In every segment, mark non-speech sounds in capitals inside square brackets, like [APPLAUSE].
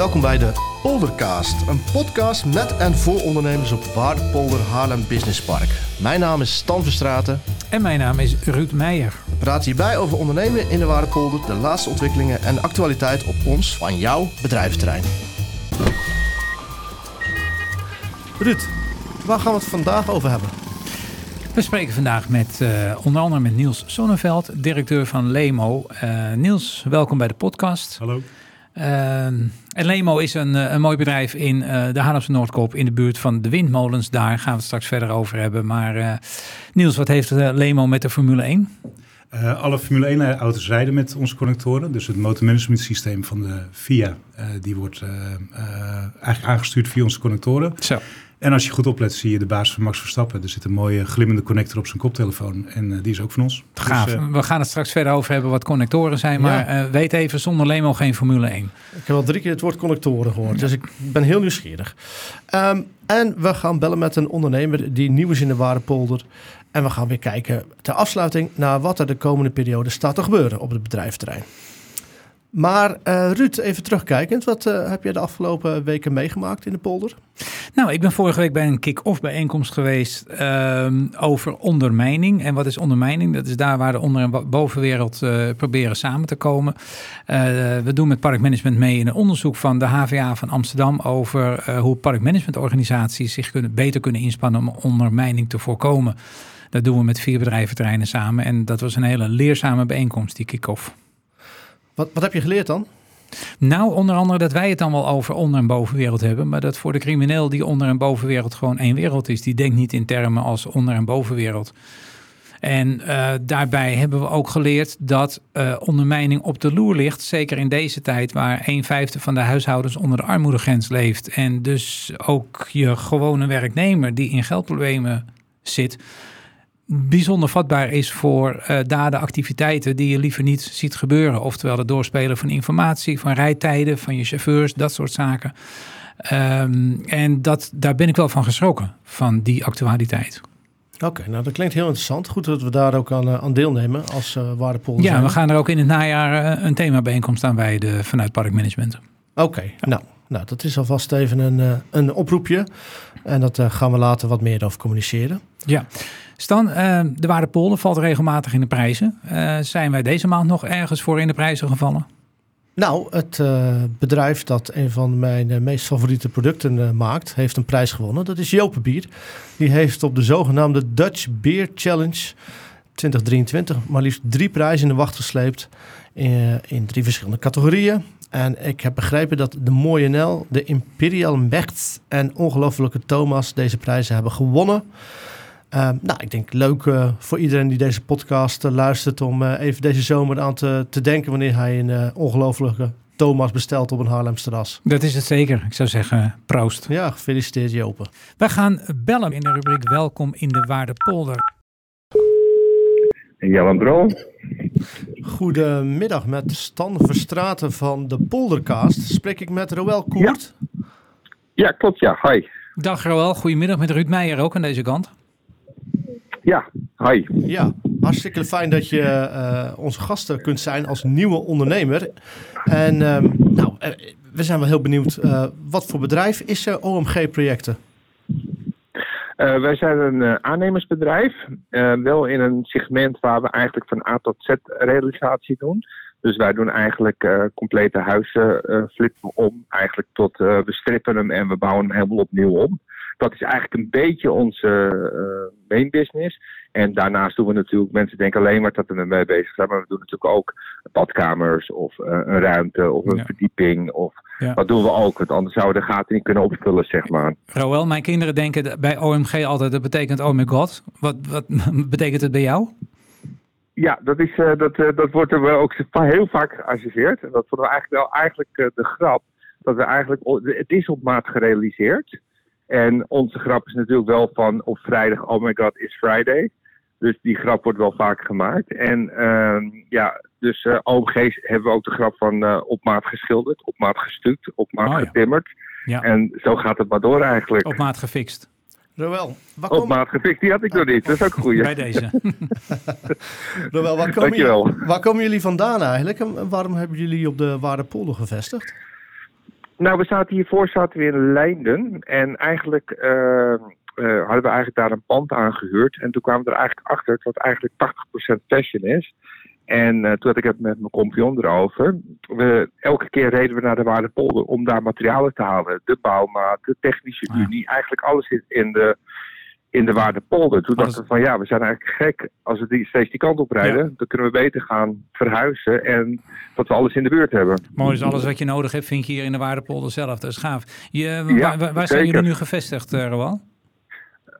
Welkom bij de Poldercast, een podcast met en voor ondernemers op Waardepolder Haarlem Business Park. Mijn naam is Stan Verstraten. En mijn naam is Ruud Meijer. We praten hierbij over ondernemen in de Waardepolder, de laatste ontwikkelingen en actualiteit op ons van jouw bedrijventerrein. Ruud, waar gaan we het vandaag over hebben? We spreken vandaag met uh, onder andere met Niels Sonneveld, directeur van Lemo. Uh, Niels, welkom bij de podcast. Hallo. Uh, en Lemo is een, een mooi bedrijf in uh, de Haarlemse Noordkoop in de buurt van de windmolens. Daar gaan we het straks verder over hebben. Maar Niels, wat heeft Lemo met de Formule 1? alle Formule 1 auto's rijden met onze connectoren. Dus het motormanagement systeem van de FIA, die wordt eigenlijk aangestuurd via onze connectoren. Zo. En als je goed oplet, zie je de baas van Max Verstappen. Er zit een mooie glimmende connector op zijn koptelefoon. En uh, die is ook van ons. Gaaf. Dus, uh, We gaan het straks verder over hebben wat connectoren zijn. Maar ja. uh, weet even, zonder Lemo geen Formule 1. Ik heb al drie keer het woord connectoren gehoord. Ja. Dus ik ben heel nieuwsgierig. Um, en we gaan bellen met een ondernemer die nieuw is in de Waardepolder. En we gaan weer kijken ter afsluiting naar wat er de komende periode staat te gebeuren op het bedrijfterrein. Maar uh, Ruud, even terugkijkend, wat uh, heb je de afgelopen weken meegemaakt in de polder? Nou, ik ben vorige week bij een kick-off bijeenkomst geweest uh, over ondermijning. En wat is ondermijning? Dat is daar waar de onder- en bovenwereld uh, proberen samen te komen. we doen met parkmanagement mee in een onderzoek van de HVA van Amsterdam over hoe parkmanagementorganisaties zich kunnen, beter kunnen inspannen om ondermijning te voorkomen. Dat doen we met vier bedrijventerreinen samen. En dat was een hele leerzame bijeenkomst, die kick-off. Wat, wat heb je geleerd dan? Nou, onder andere dat wij het dan wel over onder- en bovenwereld hebben. Maar dat voor de crimineel die onder- en bovenwereld gewoon één wereld is. Die denkt niet in termen als onder- en bovenwereld. En uh, daarbij hebben we ook geleerd dat uh, ondermijning op de loer ligt. Zeker in deze tijd waar een vijfde van de huishoudens onder de armoedegrens leeft. En dus ook je gewone werknemer die in geldproblemen zit bijzonder vatbaar is voor uh, daden, activiteiten die je liever niet ziet gebeuren. Oftewel het doorspelen van informatie, van rijtijden, van je chauffeurs, dat soort zaken. Um, en dat, daar ben ik wel van geschrokken, van die actualiteit. Oké, okay, nou dat klinkt heel interessant. Goed dat we daar ook aan, uh, aan deelnemen als uh, Waardepolder. Ja, we gaan er ook in het najaar uh, een themabijeenkomst aan wijden vanuit Parkmanagement. Oké, okay, ja. nou, nou dat is alvast even een, een oproepje. En dat gaan we later wat meer over communiceren. Ja. Stan, uh, de Waardepolder valt regelmatig in de prijzen. Uh, zijn wij deze maand nog ergens voor in de prijzen gevallen? Nou, het uh, bedrijf dat een van mijn meest favoriete producten maakt, heeft een prijs gewonnen. Dat is Jopen Bier. Die heeft op de zogenaamde Dutch Beer Challenge 2023 maar liefst drie prijzen in de wacht gesleept. In, in drie verschillende categorieën. En ik heb begrepen dat de Mooie Nel, de Imperial Mecht en Ongelofelijke Thomas deze prijzen hebben gewonnen. Uh, nou, ik denk leuk uh, voor iedereen die deze podcast uh, luistert om uh, even deze zomer aan te, te denken wanneer hij een ongelofelijke Thomas bestelt op een Haarlems terras. Dat is het zeker. Ik zou zeggen, proost. Ja, gefeliciteerd Jopen. Wij gaan bellen in de rubriek Welkom in de Waardepolder. Jan Bro. Goedemiddag met Stan Verstraten van de Poldercast. Spreek ik met Roel Koert? Ja, ja klopt ja. Hi. Dag Roel, goedemiddag met Ruud Meijer ook aan deze kant. Ja, hi. Ja, hartstikke fijn dat je uh, onze gasten kunt zijn als nieuwe ondernemer. En uh, nou, uh, we zijn wel heel benieuwd, wat voor bedrijf is OMG Projecten? wij zijn een aannemersbedrijf, wel in een segment waar we eigenlijk van A tot Z realisatie doen. Dus wij doen eigenlijk complete huizen, flippen om eigenlijk tot we strippen hem en we bouwen hem helemaal opnieuw om. Dat is eigenlijk een beetje onze main business. En daarnaast doen we natuurlijk, mensen denken alleen maar dat we ermee bezig zijn, maar we doen natuurlijk ook badkamers of een ruimte of een ja. verdieping of ja. dat doen we ook. Want anders zouden we de gaten niet kunnen opvullen, zeg maar. Roel, mijn kinderen denken bij OMG altijd, dat betekent oh my god. Wat, wat [LAUGHS] betekent het bij jou? Ja, dat, is, uh, dat, uh, dat wordt er ook heel vaak geassocieerd. En dat vonden we eigenlijk wel eigenlijk de grap. Dat we eigenlijk, het is op maat gerealiseerd. En onze grap is natuurlijk wel van op vrijdag, oh my god, is Friday. Dus die grap wordt wel vaak gemaakt. En ja, dus OMG's hebben we ook de grap van op maat geschilderd, op maat gestuukt, op maat Oh, getimmerd. Ja. En zo gaat het maar door eigenlijk. Op maat gefixt. Roel, waar Op kom, maat gefixt, die had ik nog niet. Dat is ook een goeie. Bij deze. [LAUGHS] Roel, waar, komen Dankjewel. jullie, waar komen jullie vandaan eigenlijk? En waarom hebben jullie op de Waardepolder gevestigd? Nou, we zaten hiervoor zaten we in Leinden. En eigenlijk eh, eh, hadden we eigenlijk daar een pand aan gehuurd. En toen kwamen we er eigenlijk achter dat het eigenlijk 80% fashion is. En uh, toen had ik het met mijn compagnon erover. We, elke keer reden we naar de Waardepolder om daar materialen te halen. De bouwmaat, de technische Ah, unie, eigenlijk alles in, in de, in de Waardepolder. Toen dachten we van ja, we zijn eigenlijk gek. Als we die, steeds die kant op rijden, dan kunnen we beter gaan verhuizen. En dat we alles in de buurt hebben. Mooi, dus alles wat je nodig hebt vind je hier in de Waardepolder zelf. Dat is gaaf. Je, Ja, waar, waar- zijn jullie nu gevestigd, uh, Roal?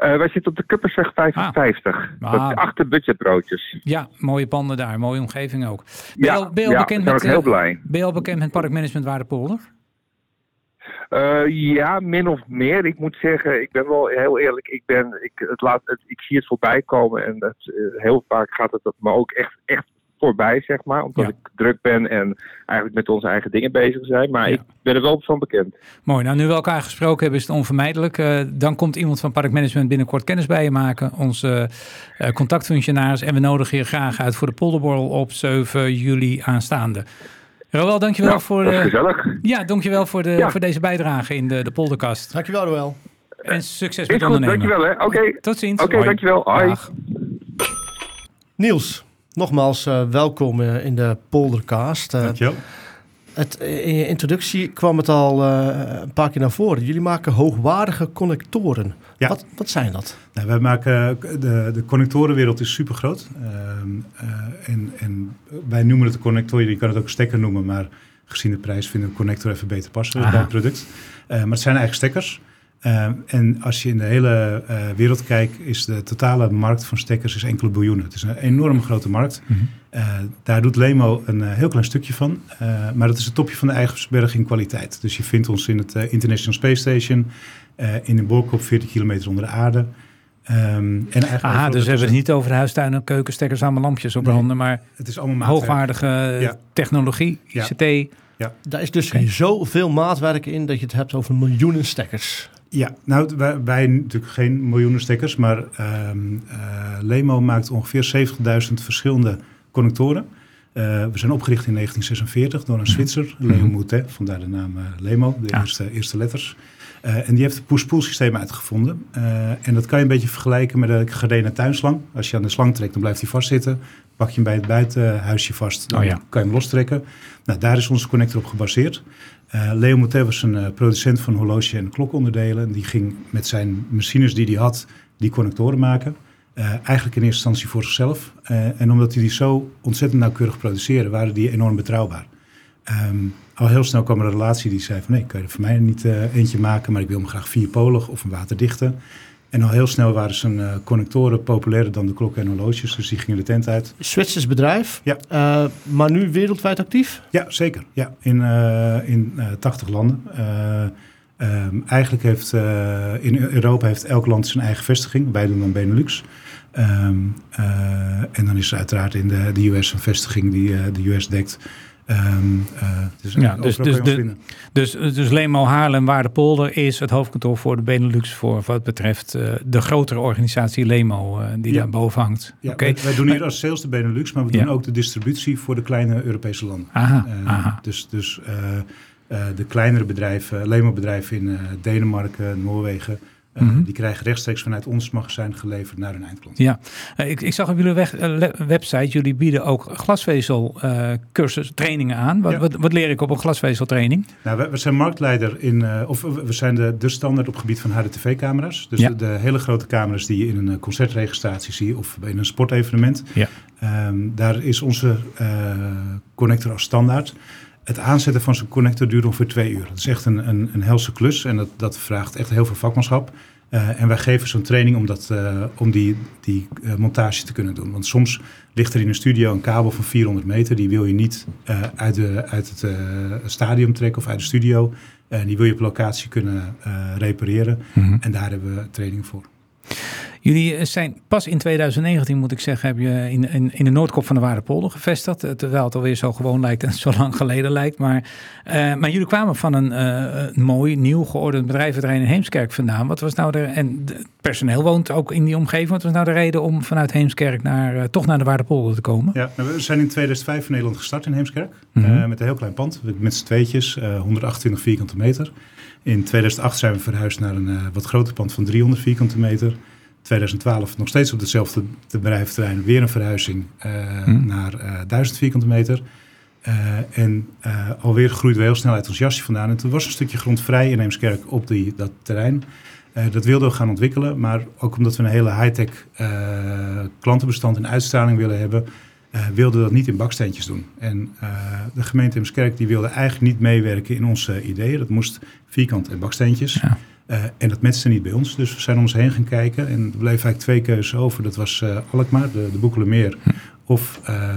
Uh, wij zitten op de Kuppersweg 55. Ah. Dat is achter budgetbroodjes. Ja, mooie panden daar, mooie omgeving ook. Ben je Ja, al, ben je al ja, bekend daar met, ben ik heel eh, blij. Ben je al bekend met Parkmanagement Waardepolder? Uh, ja, min of meer. Ik moet zeggen, ik ben wel heel eerlijk. Ik, ben, ik, het laat, het, ik zie het voorbij komen en dat, uh, heel vaak gaat het me ook echt, echt voorbij, zeg maar. Omdat Ja. ik druk ben en eigenlijk met onze eigen dingen bezig zijn. Maar Ja. ik ben er wel van bekend. Mooi, nou nu we elkaar gesproken hebben is het onvermijdelijk. Uh, dan komt iemand van Parkmanagement binnenkort kennis bij je maken. Onze uh, contactfunctionaris. En we nodigen je graag uit voor de polderborrel op 7 juli aanstaande. Roel, dankjewel Nou, voor de, gezellig. ja, dankjewel voor, de, Ja. voor deze bijdrage in de, de polderkast. Dankjewel, Roel. En succes Is met goed, ondernemen. dankjewel hè. Oké, Tot ziens. Oké, dankjewel. Hoi. Dag. Niels, nogmaals uh, welkom uh, in de Poldercast. Uh, Dankjewel. Het, in je introductie kwam het al uh, een paar keer naar voren. Jullie maken hoogwaardige connectoren. Ja. Wat, wat zijn dat? Nou, wij maken, de, de connectorenwereld is super groot. Uh, en, en wij noemen het een connector, je kan het ook een stekker noemen, maar gezien de prijs vinden we connector even beter passen Aha. bij het product. Maar het zijn eigenlijk stekkers. Uh, en als je in de hele uh, wereld kijkt, is de totale markt van stekkers is enkele biljoenen. Het is een enorm grote markt. Mm -hmm. uh, daar doet Lemo een uh, heel klein stukje van. Uh, maar dat is het topje van de ijsberg in kwaliteit. Dus je vindt ons in het uh, International Space Station, uh, in een bolkop 40 kilometer onder de aarde. Um, en Aha, dus we hebben het niet over de huistuin en keukenstekkers allemaal lampjes op branden, nee, maar het is allemaal maatwerk. hoogwaardige ja. technologie, ICT. Ja. Ja. Daar is dus okay. zoveel maatwerk in dat je het hebt over miljoenen stekkers. Ja, nou, wij, wij natuurlijk geen miljoenen stekkers, maar um, uh, Lemo maakt ongeveer 70.000 verschillende connectoren. Uh, we zijn opgericht in 1946 door een Zwitser, Leo Moutet, vandaar de naam uh, Lemo, de ja. eerste, eerste letters. Uh, en die heeft het push-pull systeem uitgevonden. Uh, en dat kan je een beetje vergelijken met een gedene tuinslang. Als je aan de slang trekt, dan blijft hij vastzitten. Pak je hem bij het buitenhuisje vast, dan oh ja. kan je hem lostrekken. Nou, daar is onze connector op gebaseerd. Uh, Leo was een uh, producent van horloge- en klokonderdelen. Die ging met zijn machines die hij had, die connectoren maken. Uh, eigenlijk in eerste instantie voor zichzelf. En omdat hij die zo ontzettend nauwkeurig produceerde, waren die enorm betrouwbaar. Um, al heel snel kwam er een relatie die zei van nee, kan je er voor mij niet eentje maken, maar ik wil hem graag vierpolig of een waterdichte. En al heel snel waren zijn uh, connectoren populairder dan de klokken en horloges, dus die gingen de tent uit. Zwitsers bedrijf, ja. Uh, maar nu wereldwijd actief? Ja, zeker. Ja, in, uh, in 80 landen. Um, eigenlijk heeft in Europa heeft elk land zijn eigen vestiging. Wij doen dan Benelux. Um, en dan is er uiteraard in de, de US een vestiging die de US dekt. Um, uh, dus ja, dus, dus, de, dus, dus Lemo Haarlem Waardepolder is het hoofdkantoor voor de Benelux voor wat betreft uh, de grotere organisatie Lemo uh, die ja. daar boven hangt. Ja, okay. wij, wij, doen hier als sales de Benelux, maar we doen ja. ook de distributie voor de kleine Europese landen. Aha, aha. Dus, dus de kleinere bedrijven, Lemo bedrijven in Denemarken, Noorwegen, Uh, mm -hmm. Die krijgen rechtstreeks vanuit ons magazijn geleverd naar hun eindklant. Ja, uh, ik, ik, zag op jullie weg, uh, website, jullie bieden ook glasvezel cursus, trainingen aan. Wat, ja. wat, wat, leer ik op een glasvezeltraining? Nou, we, we zijn marktleider in, of we zijn de, de standaard op het gebied van HDTV-camera's. Dus ja. de, de, hele grote camera's die je in een concertregistratie ziet of in een sportevenement. Ja. Um, daar is onze connector als standaard. Het aanzetten van zo'n connector duurt ongeveer twee uur. Dat is echt een, een, een helse klus en dat, dat vraagt echt heel veel vakmanschap. Uh, en wij geven zo'n training om, dat, uh, om die, die uh, montage te kunnen doen. Want soms ligt er in een studio een kabel van 400 meter. Die wil je niet uit, de, uit het stadium trekken of uit de studio. die wil je op locatie kunnen repareren. Mhm. Mm -hmm. En daar hebben we training voor. Jullie zijn pas in 2019, moet ik zeggen, heb je in, in, in de Noordkop van de Waardepolder gevestigd. Eh, terwijl het alweer zo gewoon lijkt en [LAUGHS] zo lang geleden lijkt. Maar, uh, maar jullie kwamen van een, uh, een mooi, nieuw geordend bedrijventerrein in Heemskerk vandaan. Wat was nou de. En het personeel woont ook in die omgeving. Wat was nou de reden om vanuit Heemskerk naar, uh, toch naar de Waardepolder te komen? Ja, nou, we zijn in 2005 in Nederland gestart in Heemskerk. Mm -hmm. met een heel klein pand. Met z'n tweetjes, 128 vierkante meter. In 2008 zijn we verhuisd naar een wat groter pand van 300 vierkante meter. 2012 nog steeds op hetzelfde bedrijventerrein weer een verhuizing uh, hmm. naar uh, 1000 vierkante meter. Uh, en alweer groeide we heel snel uit ons jasje vandaan. En toen was een stukje grond vrij in Eemskerk op die, dat terrein. dat wilden we gaan ontwikkelen, maar ook omdat we een hele high-tech klantenbestand en uitstraling willen hebben, wilden we dat niet in baksteentjes doen. En de gemeente Eemskerk die wilde eigenlijk niet meewerken in onze ideeën. Dat moest vierkant en baksteentjes. Ja. Uh, en dat matchte niet bij ons. Dus we zijn om ons heen gaan kijken. En er bleef eigenlijk twee keuzes over. Dat was uh, Alkmaar, de, de Boekelemeer. Of uh,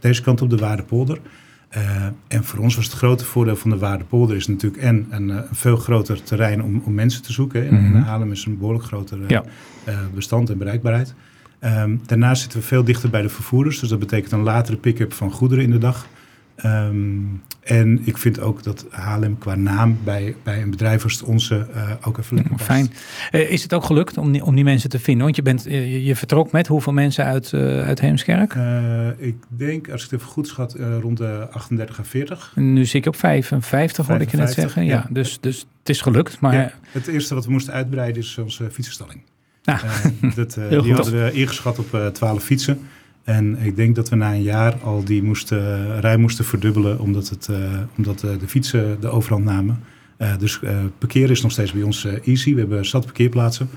deze kant op de Waardepolder. en voor ons was het grote voordeel van de Waardepolder... is natuurlijk en een, een veel groter terrein om, om mensen te zoeken. En, mm -hmm. Haarlem is een behoorlijk groter ja. bestand en bereikbaarheid. Um, daarnaast zitten we veel dichter bij de vervoerders. Dus dat betekent een latere pick-up van goederen in de dag. Um, en ik vind ook dat Haarlem qua naam bij, bij een bedrijf als onze uh, ook even lekker past. Fijn. Uh, is het ook gelukt om die, om die mensen te vinden? Want je, bent, uh, je vertrok met hoeveel mensen uit, uit Heemskerk? ik denk, als ik het even goed schat, rond de 38 à 40. En nu zit ik op 55, hoorde ik je net zeggen. Ja, ja, Dus, dus het is gelukt. Maar... Ja, het eerste wat we moesten uitbreiden is onze fietsenstalling. Ah. [LAUGHS] dat, die hadden we ingeschat op 12 fietsen. En ik denk dat we na een jaar al die moesten, rij moesten verdubbelen, omdat, het, uh, omdat uh, de fietsen de overhand namen. Uh, dus parkeren is nog steeds bij ons easy. We hebben zat parkeerplaatsen.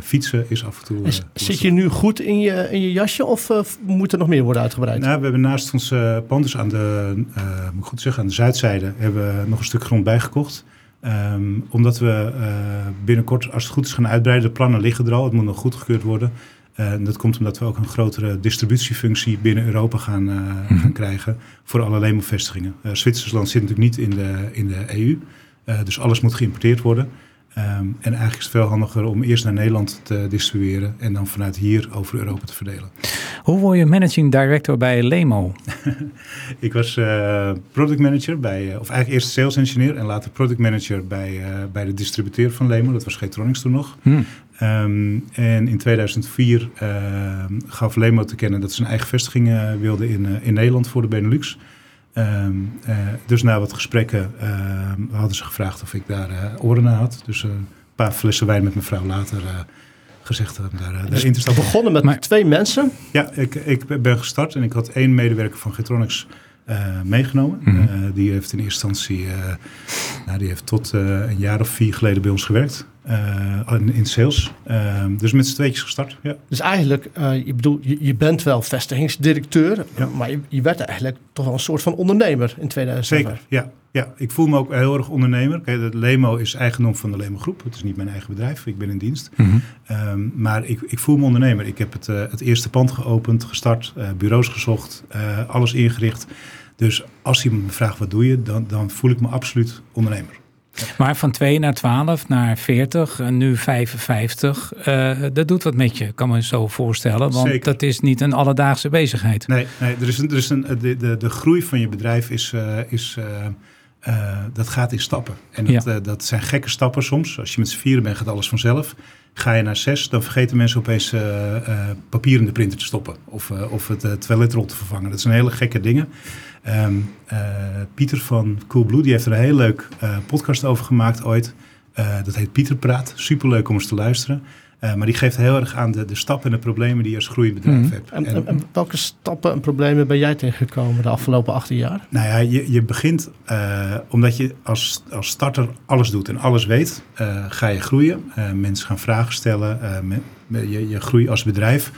fietsen is af en toe. zit je nu goed in je, in je jasje of moet er nog meer worden uitgebreid? Nou, we hebben naast ons pand, dus aan de, moet ik goed zeggen, aan de zuidzijde, hebben we nog een stuk grond bijgekocht. Um, omdat we binnenkort, als het goed is, gaan uitbreiden. De plannen liggen er al, het moet nog goedgekeurd worden. Uh, dat komt omdat we ook een grotere distributiefunctie binnen Europa gaan, uh, mm-hmm. gaan krijgen voor alle Lemo-vestigingen. Uh, Zwitserland zit natuurlijk niet in de, in de EU, dus alles moet geïmporteerd worden. Um, en eigenlijk is het veel handiger om eerst naar Nederland te distribueren en dan vanuit hier over Europa te verdelen. Hoe word je managing director bij Lemo? [LAUGHS] ik was uh, product manager bij, of eigenlijk eerst sales engineer en later product manager bij, uh, bij de distributeur van Lemo. Dat was Getronics toen nog. Hmm. Um, en in 2004 uh, gaf Lemo te kennen dat ze een eigen vestiging uh, wilde in, in Nederland voor de Benelux. Um, dus na wat gesprekken hadden ze gevraagd of ik daar oren naar had. Dus een paar flessen wijn met mijn vrouw later gezegd daar, daar dus in te stappen. begonnen met maar, twee mensen? Ja, ik, ik ben gestart en ik had één medewerker van Getronics uh, meegenomen. Mm -hmm. uh, die heeft in eerste instantie, uh, nou, die heeft tot een jaar of vier geleden bij ons gewerkt. in sales. Ehm, dus met z'n tweetjes gestart. Ja. Dus eigenlijk, je, bedoel, je, je, bent wel vestigingsdirecteur, ja. maar je, je, werd eigenlijk toch wel een soort van ondernemer in 2007. Zeker, ja. Ja, ik voel me ook heel erg ondernemer. Kijk, de Lemo is eigendom van de Lemo Groep. Het is niet mijn eigen bedrijf, ik ben in dienst. Mm -hmm. um, maar ik, ik, voel me ondernemer. Ik heb het, uh, het eerste pand geopend, gestart, uh, bureaus gezocht, uh, alles ingericht. Dus als iemand me vraagt wat doe je, dan, dan voel ik me absoluut ondernemer. Maar van 2 naar 12, naar 40, en nu 55, dat doet wat met je, kan me zo voorstellen. Want Zeker. dat is niet een alledaagse bezigheid. Nee, nee er is een, er is een, de, de, de groei van je bedrijf is... is uh, dat gaat in stappen. En dat, ja. uh, dat, zijn gekke stappen soms. Als je met z'n vieren bent, gaat alles vanzelf. Ga je naar zes, dan vergeten mensen opeens uh, papier in de printer te stoppen. Of, of het toiletrol te vervangen. Dat zijn hele gekke dingen. Um, Pieter van Coolblue, die heeft er een heel leuk podcast over gemaakt ooit. dat heet Pieter Praat. Superleuk om eens te luisteren. Uh, maar die geeft heel erg aan de, de stappen en de problemen die je als groeibedrijf mm. hebt. En, en, en, welke stappen en problemen ben jij tegengekomen de afgelopen 18 jaar? Nou ja, je, je begint uh, omdat je als, als starter alles doet en alles weet, uh, ga je groeien. mensen gaan vragen stellen, je, je groeit als bedrijf.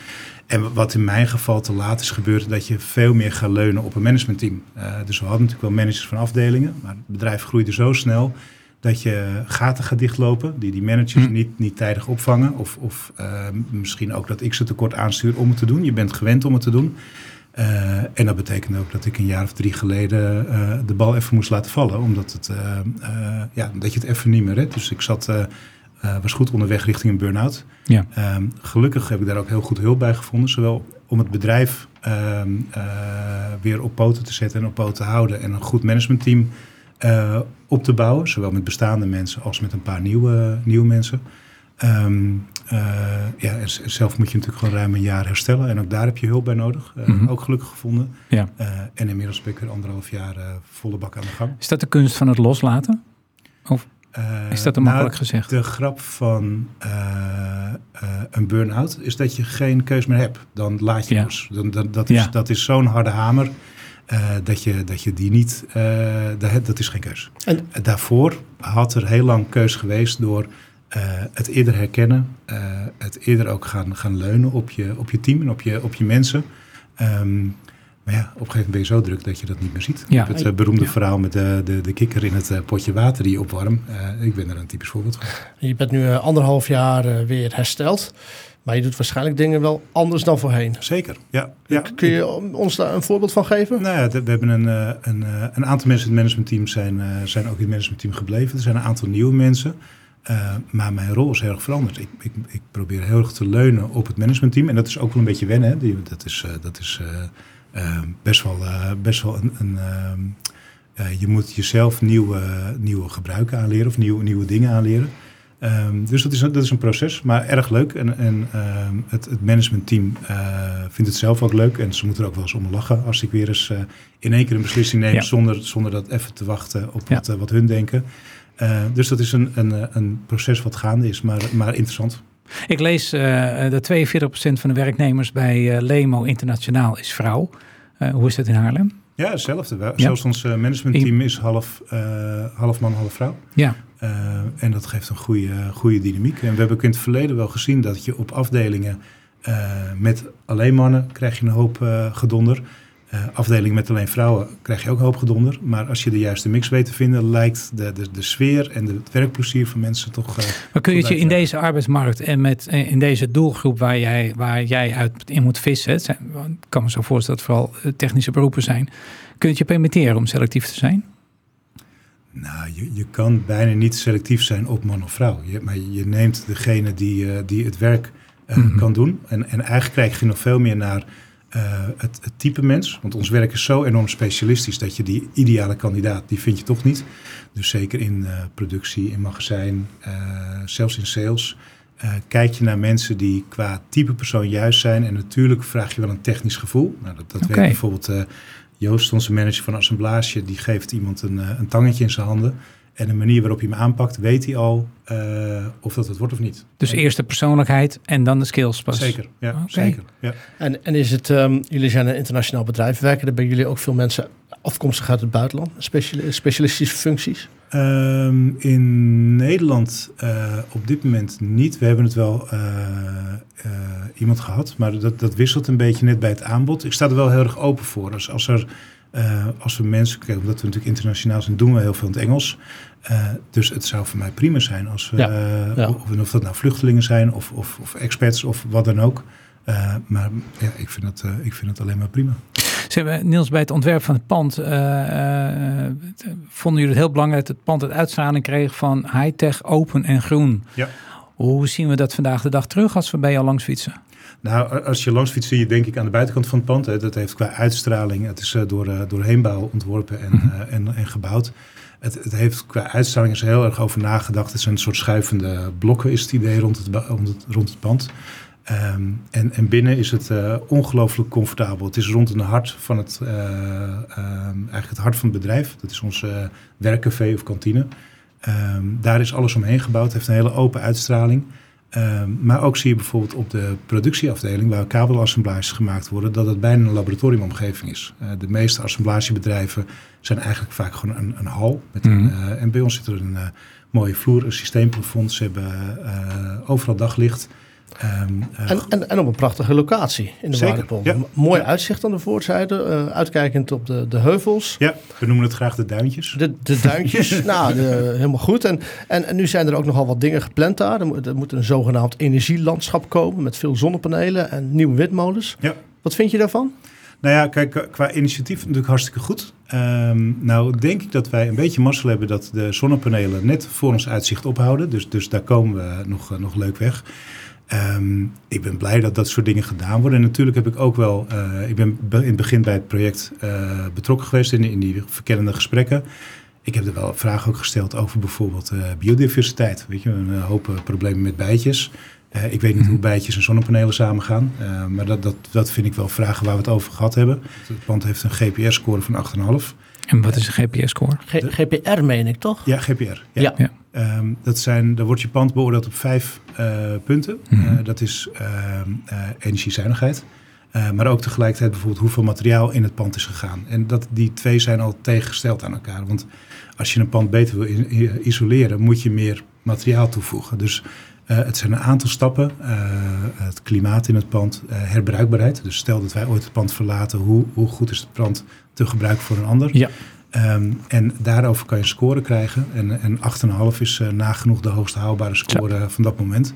En wat in mijn geval te laat is gebeurd, dat je veel meer gaat leunen op een managementteam. dus we hadden natuurlijk wel managers van afdelingen, maar het bedrijf groeide zo snel dat je gaten gaat dichtlopen, die die managers hm. niet, niet tijdig opvangen. Of, of uh, misschien ook dat ik ze tekort aanstuur om het te doen. Je bent gewend om het te doen. Uh, en dat betekent ook dat ik een jaar of drie geleden uh, de bal even moest laten vallen. Omdat het, ja, dat je het even niet meer redt. Dus ik zat was goed onderweg richting een burn-out. Ja. Ehm, gelukkig heb ik daar ook heel goed hulp bij gevonden. Zowel om het bedrijf ehm, weer op poten te zetten en op poten te houden. En een goed managementteam op te bouwen. Zowel met bestaande mensen als met een paar nieuwe, nieuwe mensen. Ehm, ja, en zelf moet je natuurlijk gewoon ruim een jaar herstellen. En ook daar heb je hulp bij nodig. Mhm. Ook gelukkig gevonden. Ja. en inmiddels ben ik er anderhalf jaar volle bak aan de gang. Is dat de kunst van het loslaten? Of is dat te nou, makkelijk gezegd? De grap van een burn-out is dat je geen keus meer hebt. Dan laat je ja. los. Dan, dan, dat is, dat is zo'n harde hamer. Dat, je, dat je die niet, dat, dat is geen keus. En daarvoor had er heel lang keus geweest door het eerder herkennen, het eerder ook gaan, gaan leunen op je, op je team en op je, op je mensen. Um, maar ja, op een gegeven moment ben je zo druk dat je dat niet meer ziet. Ja. Het uh, beroemde verhaal met de, de, de kikker in het uh, potje water die je opwarmt. Uh, ik ben er een typisch voorbeeld van. Je bent nu anderhalf jaar weer hersteld. Maar je doet waarschijnlijk dingen wel anders dan voorheen. Zeker, ja. ja. Kun je ons daar een voorbeeld van geven? Nou ja, we hebben een, een, een aantal mensen in het managementteam zijn, zijn ook in het managementteam gebleven. Er zijn een aantal nieuwe mensen. maar mijn rol is heel erg veranderd. Ik, ik, ik, probeer heel erg te leunen op het managementteam. En dat is ook wel een beetje wennen. Hè. Dat is... dat is best wel, uh, best wel een. een ehm, eh, je moet jezelf nieuwe, nieuwe gebruiken aanleren of nieuwe, nieuwe dingen aanleren. Um, dus dat is, dat is een proces, maar erg leuk. En, en het, het managementteam uh, vindt het zelf ook leuk. En ze moeten er ook wel eens om lachen als ik weer eens in één keer een beslissing neem... Zonder, zonder dat even te wachten op wat, wat hun denken. dus dat is een, een, een proces wat gaande is, maar, maar interessant. Ik lees dat 42% van de werknemers bij Lemo Internationaal is vrouw. Hoe is dat in Haarlem? Ja, hetzelfde. Ja. Zelfs ons managementteam is half, half man, half vrouw. Ja. En dat geeft een goede, goede dynamiek. En we hebben in het verleden wel gezien dat je op afdelingen met alleen mannen krijg je een hoop gedonder. Uh, afdeling met alleen vrouwen krijg je ook een hoop gedonder. Maar als je de juiste mix weet te vinden, lijkt de, de, de sfeer en het werkplezier van mensen toch. Maar kun je het je in deze arbeidsmarkt en met, eh, in deze doelgroep waar jij, waar jij uit in moet vissen, het zijn, ik kan me zo voorstellen dat het vooral technische beroepen zijn, kun je het je permitteren om selectief te zijn? Nou, je, je kan bijna niet selectief zijn op man of vrouw. Je, maar je neemt degene die, die het werk mhm. kan doen. En, en eigenlijk krijg je nog veel meer naar uh, het, het, type mens. Want ons werk is zo enorm specialistisch dat je die ideale kandidaat, die vind je toch niet. Dus zeker in productie, in magazijn, zelfs in sales. kijk je naar mensen die qua type persoon juist zijn. En natuurlijk vraag je wel een technisch gevoel. Nou, dat, dat okay. weet bijvoorbeeld Joost, onze manager van assemblage, die geeft iemand een, een tangetje in zijn handen. En de manier waarop je hem aanpakt, weet hij al uh, of dat het wordt of niet. Dus eerst de persoonlijkheid en dan de skills pas. Zeker, ja. Okay. zeker ja. En, en is het, um, jullie zijn een internationaal bedrijf, werken er bij jullie ook veel mensen afkomstig uit het buitenland, speciali specialistische functies? Um, in Nederland uh, op dit moment niet. We hebben het wel uh, iemand gehad, maar dat, dat wisselt een beetje net bij het aanbod. Ik sta er wel heel erg open voor. Als, als er als we mensen, kijk, omdat we natuurlijk internationaal zijn, doen we heel veel in het Engels. Dus het zou voor mij prima zijn als we, ja. Ja. Of, of, dat nou vluchtelingen zijn of, of, of experts of wat dan ook. maar ja, ik vind, het, ik vind het alleen maar prima. Ze hebben, Niels, bij het ontwerp van het pand vonden jullie het heel belangrijk dat het pand het uitstraling kreeg van high-tech, open en groen. Ja. Hoe zien we dat vandaag de dag terug als we bij jou langs fietsen? Nou, als je langs fietst zie je denk ik aan de buitenkant van het pand. Hè, dat heeft qua uitstraling, het is uh, door, door Heenbouw ontworpen en, uh, en, en gebouwd. Het, het, heeft qua uitstraling is er heel erg over nagedacht. Het zijn een soort schuivende blokken is het idee rond het, rond het, rond het pand. Um, en, en binnen is het ongelooflijk comfortabel. Het is rond een hart van het, um, eigenlijk het hart van het bedrijf. Dat is ons werkcafé of kantine. Um, daar is alles omheen gebouwd. Het heeft een hele open uitstraling. Ehm, maar ook zie je bijvoorbeeld op de productieafdeling, waar kabelassemblages gemaakt worden, dat het bijna een laboratoriumomgeving is. Uh, de meeste assemblagebedrijven zijn eigenlijk vaak gewoon een, een hal. Met een, mhm. eh, en bij ons zit er een uh, mooie vloer, een systeemplafond. Ze hebben overal daglicht. Um, en, en, en, op een prachtige locatie in de Waardepolder. Mooi uitzicht aan de voorzijde, uh, uitkijkend op de, de heuvels. Ja, we noemen het graag de duintjes. De, de duintjes, [LAUGHS] nou, de, helemaal goed. En, en, en, nu zijn er ook nogal wat dingen gepland daar. Er moet, er moet een zogenaamd energielandschap komen met veel zonnepanelen en nieuwe windmolens. Ja. Wat vind je daarvan? Nou ja, kijk, qua initiatief natuurlijk hartstikke goed. Um, nou denk ik dat wij een beetje mazzel hebben dat de zonnepanelen net voor ons uitzicht ophouden. Dus, dus daar komen we nog, nog leuk weg. Um, ik ben blij dat dat soort dingen gedaan worden. En natuurlijk heb ik ook wel, uh, ik ben in het begin bij het project uh, betrokken geweest in, in die verkennende gesprekken. Ik heb er wel vragen ook gesteld over bijvoorbeeld uh, biodiversiteit. Weet je, een hoop problemen met bijtjes. ik weet niet hoe mhm. bijtjes en zonnepanelen samengaan. maar dat, dat, dat vind ik wel vragen waar we het over gehad hebben. Het pand heeft een GPS-score van 8,5. En wat is een GPS-score? GPR meen ik toch? Ja, GPR. Ja. ja. Um, dat zijn, daar wordt je pand beoordeeld op vijf uh, punten. Mm -hmm. uh, dat is uh, energiezuinigheid. maar ook tegelijkertijd bijvoorbeeld hoeveel materiaal in het pand is gegaan. En dat, die twee zijn al tegengesteld aan elkaar. Want als je een pand beter wil isoleren, moet je meer materiaal toevoegen. Dus het zijn een aantal stappen. het klimaat in het pand, herbruikbaarheid. Dus stel dat wij ooit het pand verlaten, hoe, hoe goed is het pand te gebruiken voor een ander? Ja. Um, en daarover kan je een score krijgen. En, en 8,5 is uh, nagenoeg de hoogste haalbare score ja. van dat moment.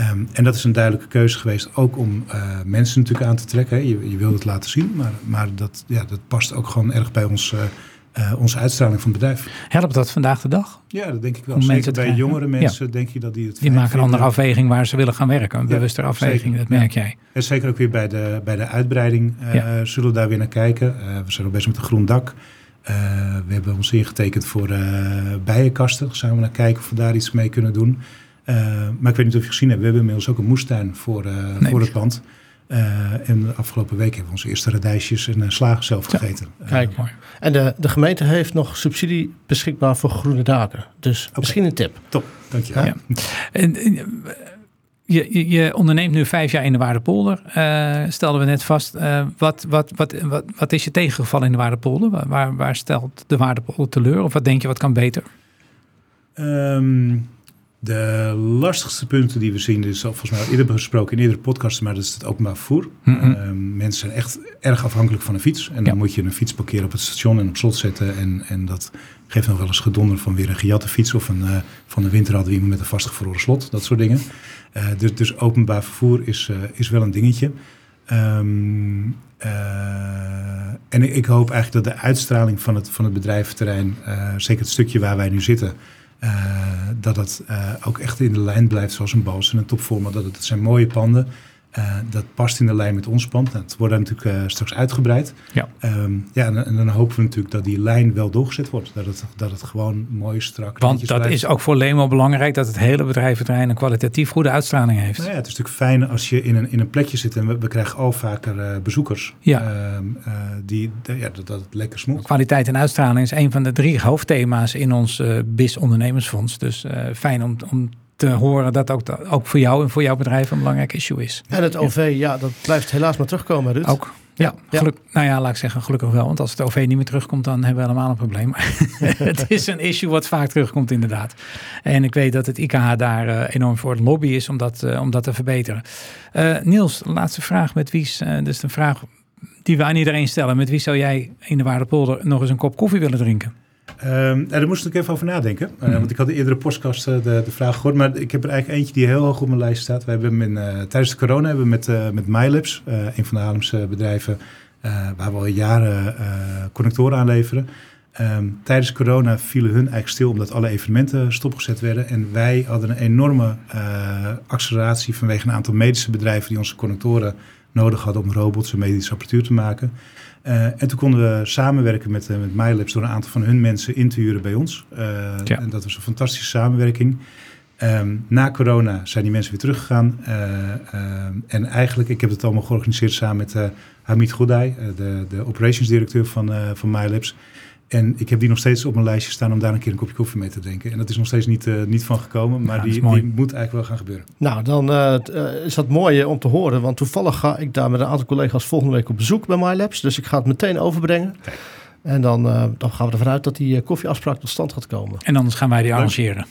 Um, en dat is een duidelijke keuze geweest, ook om uh, mensen natuurlijk aan te trekken. Je, je wil het laten zien, maar, maar dat, ja, dat past ook gewoon erg bij ons, uh, onze uitstraling van het bedrijf. Helpt dat vandaag de dag? Ja, dat denk ik wel. Om Zeker bij jongere mensen ja. denk je dat die het Die maken een andere afweging waar ze willen gaan werken. Een ja, bewuste afweging, zeker. dat merk jij. En zeker ook weer bij de, bij de uitbreiding zullen we daar weer naar kijken. we zijn ook bezig met een groen dak. Uh, we hebben ons ingetekend voor uh, bijenkasten. Daar zijn we naar kijken of we daar iets mee kunnen doen. Uh, maar ik weet niet of je gezien hebt, we hebben inmiddels ook een moestuin voor, nee, voor het pand. en de afgelopen week hebben we onze eerste radijsjes en slagen zelf gegeten. Ja, kijk, mooi. En de, de gemeente heeft nog subsidie beschikbaar voor groene daken. Dus okay. misschien een tip. Top, dank je. Ja. En, je, je, onderneemt nu vijf jaar in de Waardepolder. Uh, stelden we net vast. Uh, wat, wat, wat, wat, wat is je tegengevallen in de Waardepolder? Waar, waar, stelt de Waardepolder teleur? Of wat denk je wat kan beter? Um, de lastigste punten die we zien, is al volgens mij al eerder besproken in eerdere podcasts, maar dat is het openbaar vervoer. Mm -hmm. uh, mensen zijn echt erg afhankelijk van een fiets. En dan ja. moet je een fiets parkeren op het station en op slot zetten. En, en dat geeft nog wel eens gedonder van weer een gejatte fiets. Of een, uh, van de winter hadden we iemand met een vastgevroren slot. Dat soort dingen. Uh, dus, dus openbaar vervoer is, is wel een dingetje. Um, en ik, ik, hoop eigenlijk dat de uitstraling van het, van het bedrijventerrein, zeker het stukje waar wij nu zitten, dat het uh, ook echt in de lijn blijft zoals een Bals en een topforma. Dat het zijn mooie panden. Uh, dat past in de lijn met ons pand. Het wordt natuurlijk straks uitgebreid. Ja. Um, ja, en, en, dan hopen we natuurlijk dat die lijn wel doorgezet wordt. Dat het, dat het gewoon mooi strak Want dat blijft. is ook voor Lemo belangrijk dat het hele bedrijventerrein een kwalitatief goede uitstraling heeft. Nou ja, het is natuurlijk fijn als je in een, in een plekje zit en we, we krijgen al vaker bezoekers. Ja. Ehm, die, ja, dat, dat het lekker smoelt. Kwaliteit en uitstraling is een van de drie hoofdthema's in ons BIS ondernemersfonds. Dus fijn om, om te horen dat ook, ook voor jou en voor jouw bedrijf een belangrijk issue is. En het OV, ja, dat blijft helaas maar terugkomen, Ruud. Ook. Ja, geluk, nou ja, laat ik zeggen gelukkig wel. Want als het OV niet meer terugkomt, dan hebben we helemaal een probleem. [LAUGHS] het is een issue wat vaak terugkomt inderdaad. En ik weet dat het IKH daar uh, enorm voor het lobby is om dat, uh, om dat te verbeteren. Uh, Niels, laatste vraag met Wies. dus een vraag die we aan iedereen stellen. Met wie zou jij in de Waardepolder nog eens een kop koffie willen drinken? Um, daar moest ik even over nadenken. Uh, mm. Want ik had de eerdere podcast uh, de, de, vraag gehoord. Maar ik heb er eigenlijk eentje die heel hoog op mijn lijst staat. We hebben in, uh, tijdens de corona hebben we met, met MyLabs, een van de Haarlemse bedrijven, waar we al jaren connectoren aanleveren. Um, tijdens corona vielen hun eigenlijk stil omdat alle evenementen stopgezet werden. En wij hadden een enorme acceleratie vanwege een aantal medische bedrijven die onze connectoren nodig hadden om robots en medische apparatuur te maken. Uh, en toen konden we samenwerken met, uh, met MyLabs door een aantal van hun mensen in te huren bij ons. Ja. En dat was een fantastische samenwerking. Um, na corona zijn die mensen weer teruggegaan. en eigenlijk, ik heb het allemaal georganiseerd samen met Hamid Goudai, de, de operations directeur van, van MyLabs. En ik heb die nog steeds op mijn lijstje staan om daar een keer een kopje koffie mee te drinken. En dat is nog steeds niet, uh, niet van gekomen, maar ja, die, die, moet eigenlijk wel gaan gebeuren. Nou, dan uh, is dat mooi om te horen. Want toevallig ga ik daar met een aantal collega's volgende week op bezoek bij MyLabs. Dus ik ga het meteen overbrengen. Kijk. En dan, uh, dan gaan we ervan uit dat die koffieafspraak tot stand gaat komen. En anders gaan wij die arrangeren.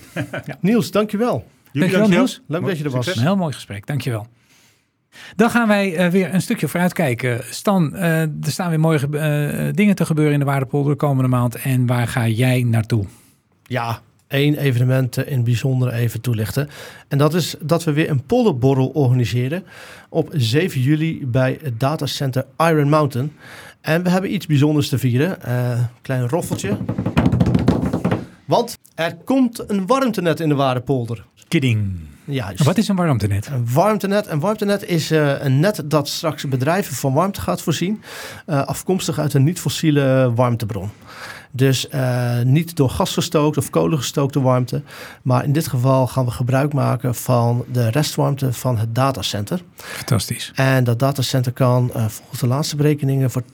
ja. [LAUGHS] Niels, dankjewel. Jullie dankjewel, Niels. Leuk dat je er was. Een heel mooi gesprek, dankjewel. Dan gaan wij uh, weer een stukje vooruitkijken. Stan, uh, er staan weer mooie uh, dingen te gebeuren in de Waardepolder de komende maand. En waar ga jij naartoe? Ja, één evenement in het bijzonder even toelichten. En dat is dat we weer een polderborrel organiseren op 7 juli bij het datacenter Iron Mountain. En we hebben iets bijzonders te vieren. Klein roffeltje. Want er komt een warmtenet in de Waardepolder. Kidding. Juist. Wat is een warmtenet? Een warmtenet. Een warmtenet is uh, een net dat straks bedrijven van warmte gaat voorzien. Uh, afkomstig uit een niet-fossiele warmtebron. Dus uh, niet door gas gestookt of kolen gestookte warmte. Maar in dit geval gaan we gebruik maken van de restwarmte van het datacenter. Fantastisch. En dat datacenter kan uh, volgens de laatste berekeningen voor 80%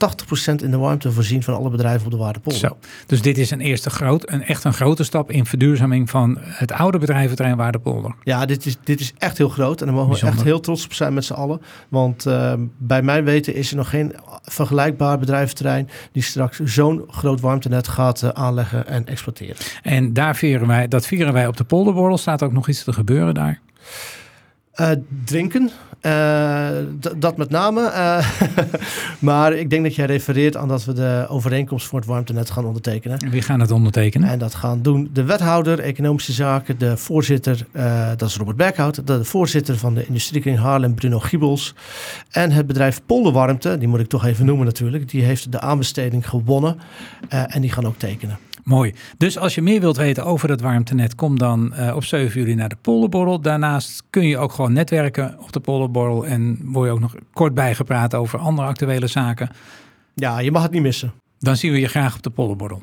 in de warmte voorzien van alle bedrijven op de Waardepolder. Zo. Dus dit is een eerste groot, een, echt een grote stap in verduurzaming van het oude bedrijventerrein Waardepolder. Ja, dit is, dit is echt heel groot. En daar mogen Bijzonder. we echt heel trots op zijn met z'n allen. Want uh, bij mijn weten is er nog geen vergelijkbaar bedrijventerrein die straks zo'n groot warmtenet gaat aanleggen en exploiteren. En daar vieren wij, dat vieren wij op de polderborrel. Staat ook nog iets te gebeuren daar? Uh, drinken, uh, dat met name. Uh, [LAUGHS] maar ik denk dat jij refereert aan dat we de overeenkomst voor het warmtenet gaan ondertekenen. Wie gaan het ondertekenen? En dat gaan doen de wethouder Economische Zaken, de voorzitter, dat is Robert Berghout, de voorzitter van de Industriekring Haarlem, Bruno Giebels. En het bedrijf Polderwarmte, die moet ik toch even noemen natuurlijk, die heeft de aanbesteding gewonnen en die gaan ook tekenen. Mooi. Dus als je meer wilt weten over dat warmtenet, kom dan uh, op 7 juli naar de Polderborrel. Daarnaast kun je ook gewoon netwerken op de Polderborrel en word je ook nog kort bijgepraat over andere actuele zaken. Ja, je mag het niet missen. Dan zien we je graag op de Polderborrel.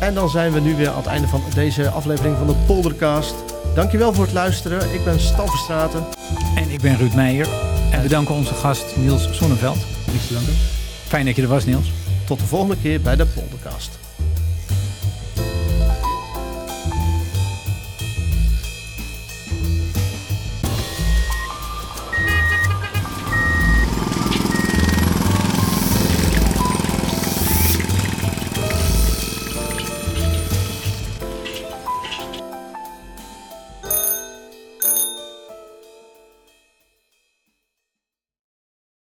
En dan zijn we nu weer aan het einde van deze aflevering van de Poldercast. Dankjewel voor het luisteren. Ik ben Stan Verstraten. En ik ben Ruud Meijer. En we danken onze gast Niels te danken. Fijn dat je er was, Niels. Tot de volgende keer bij de Poldercast.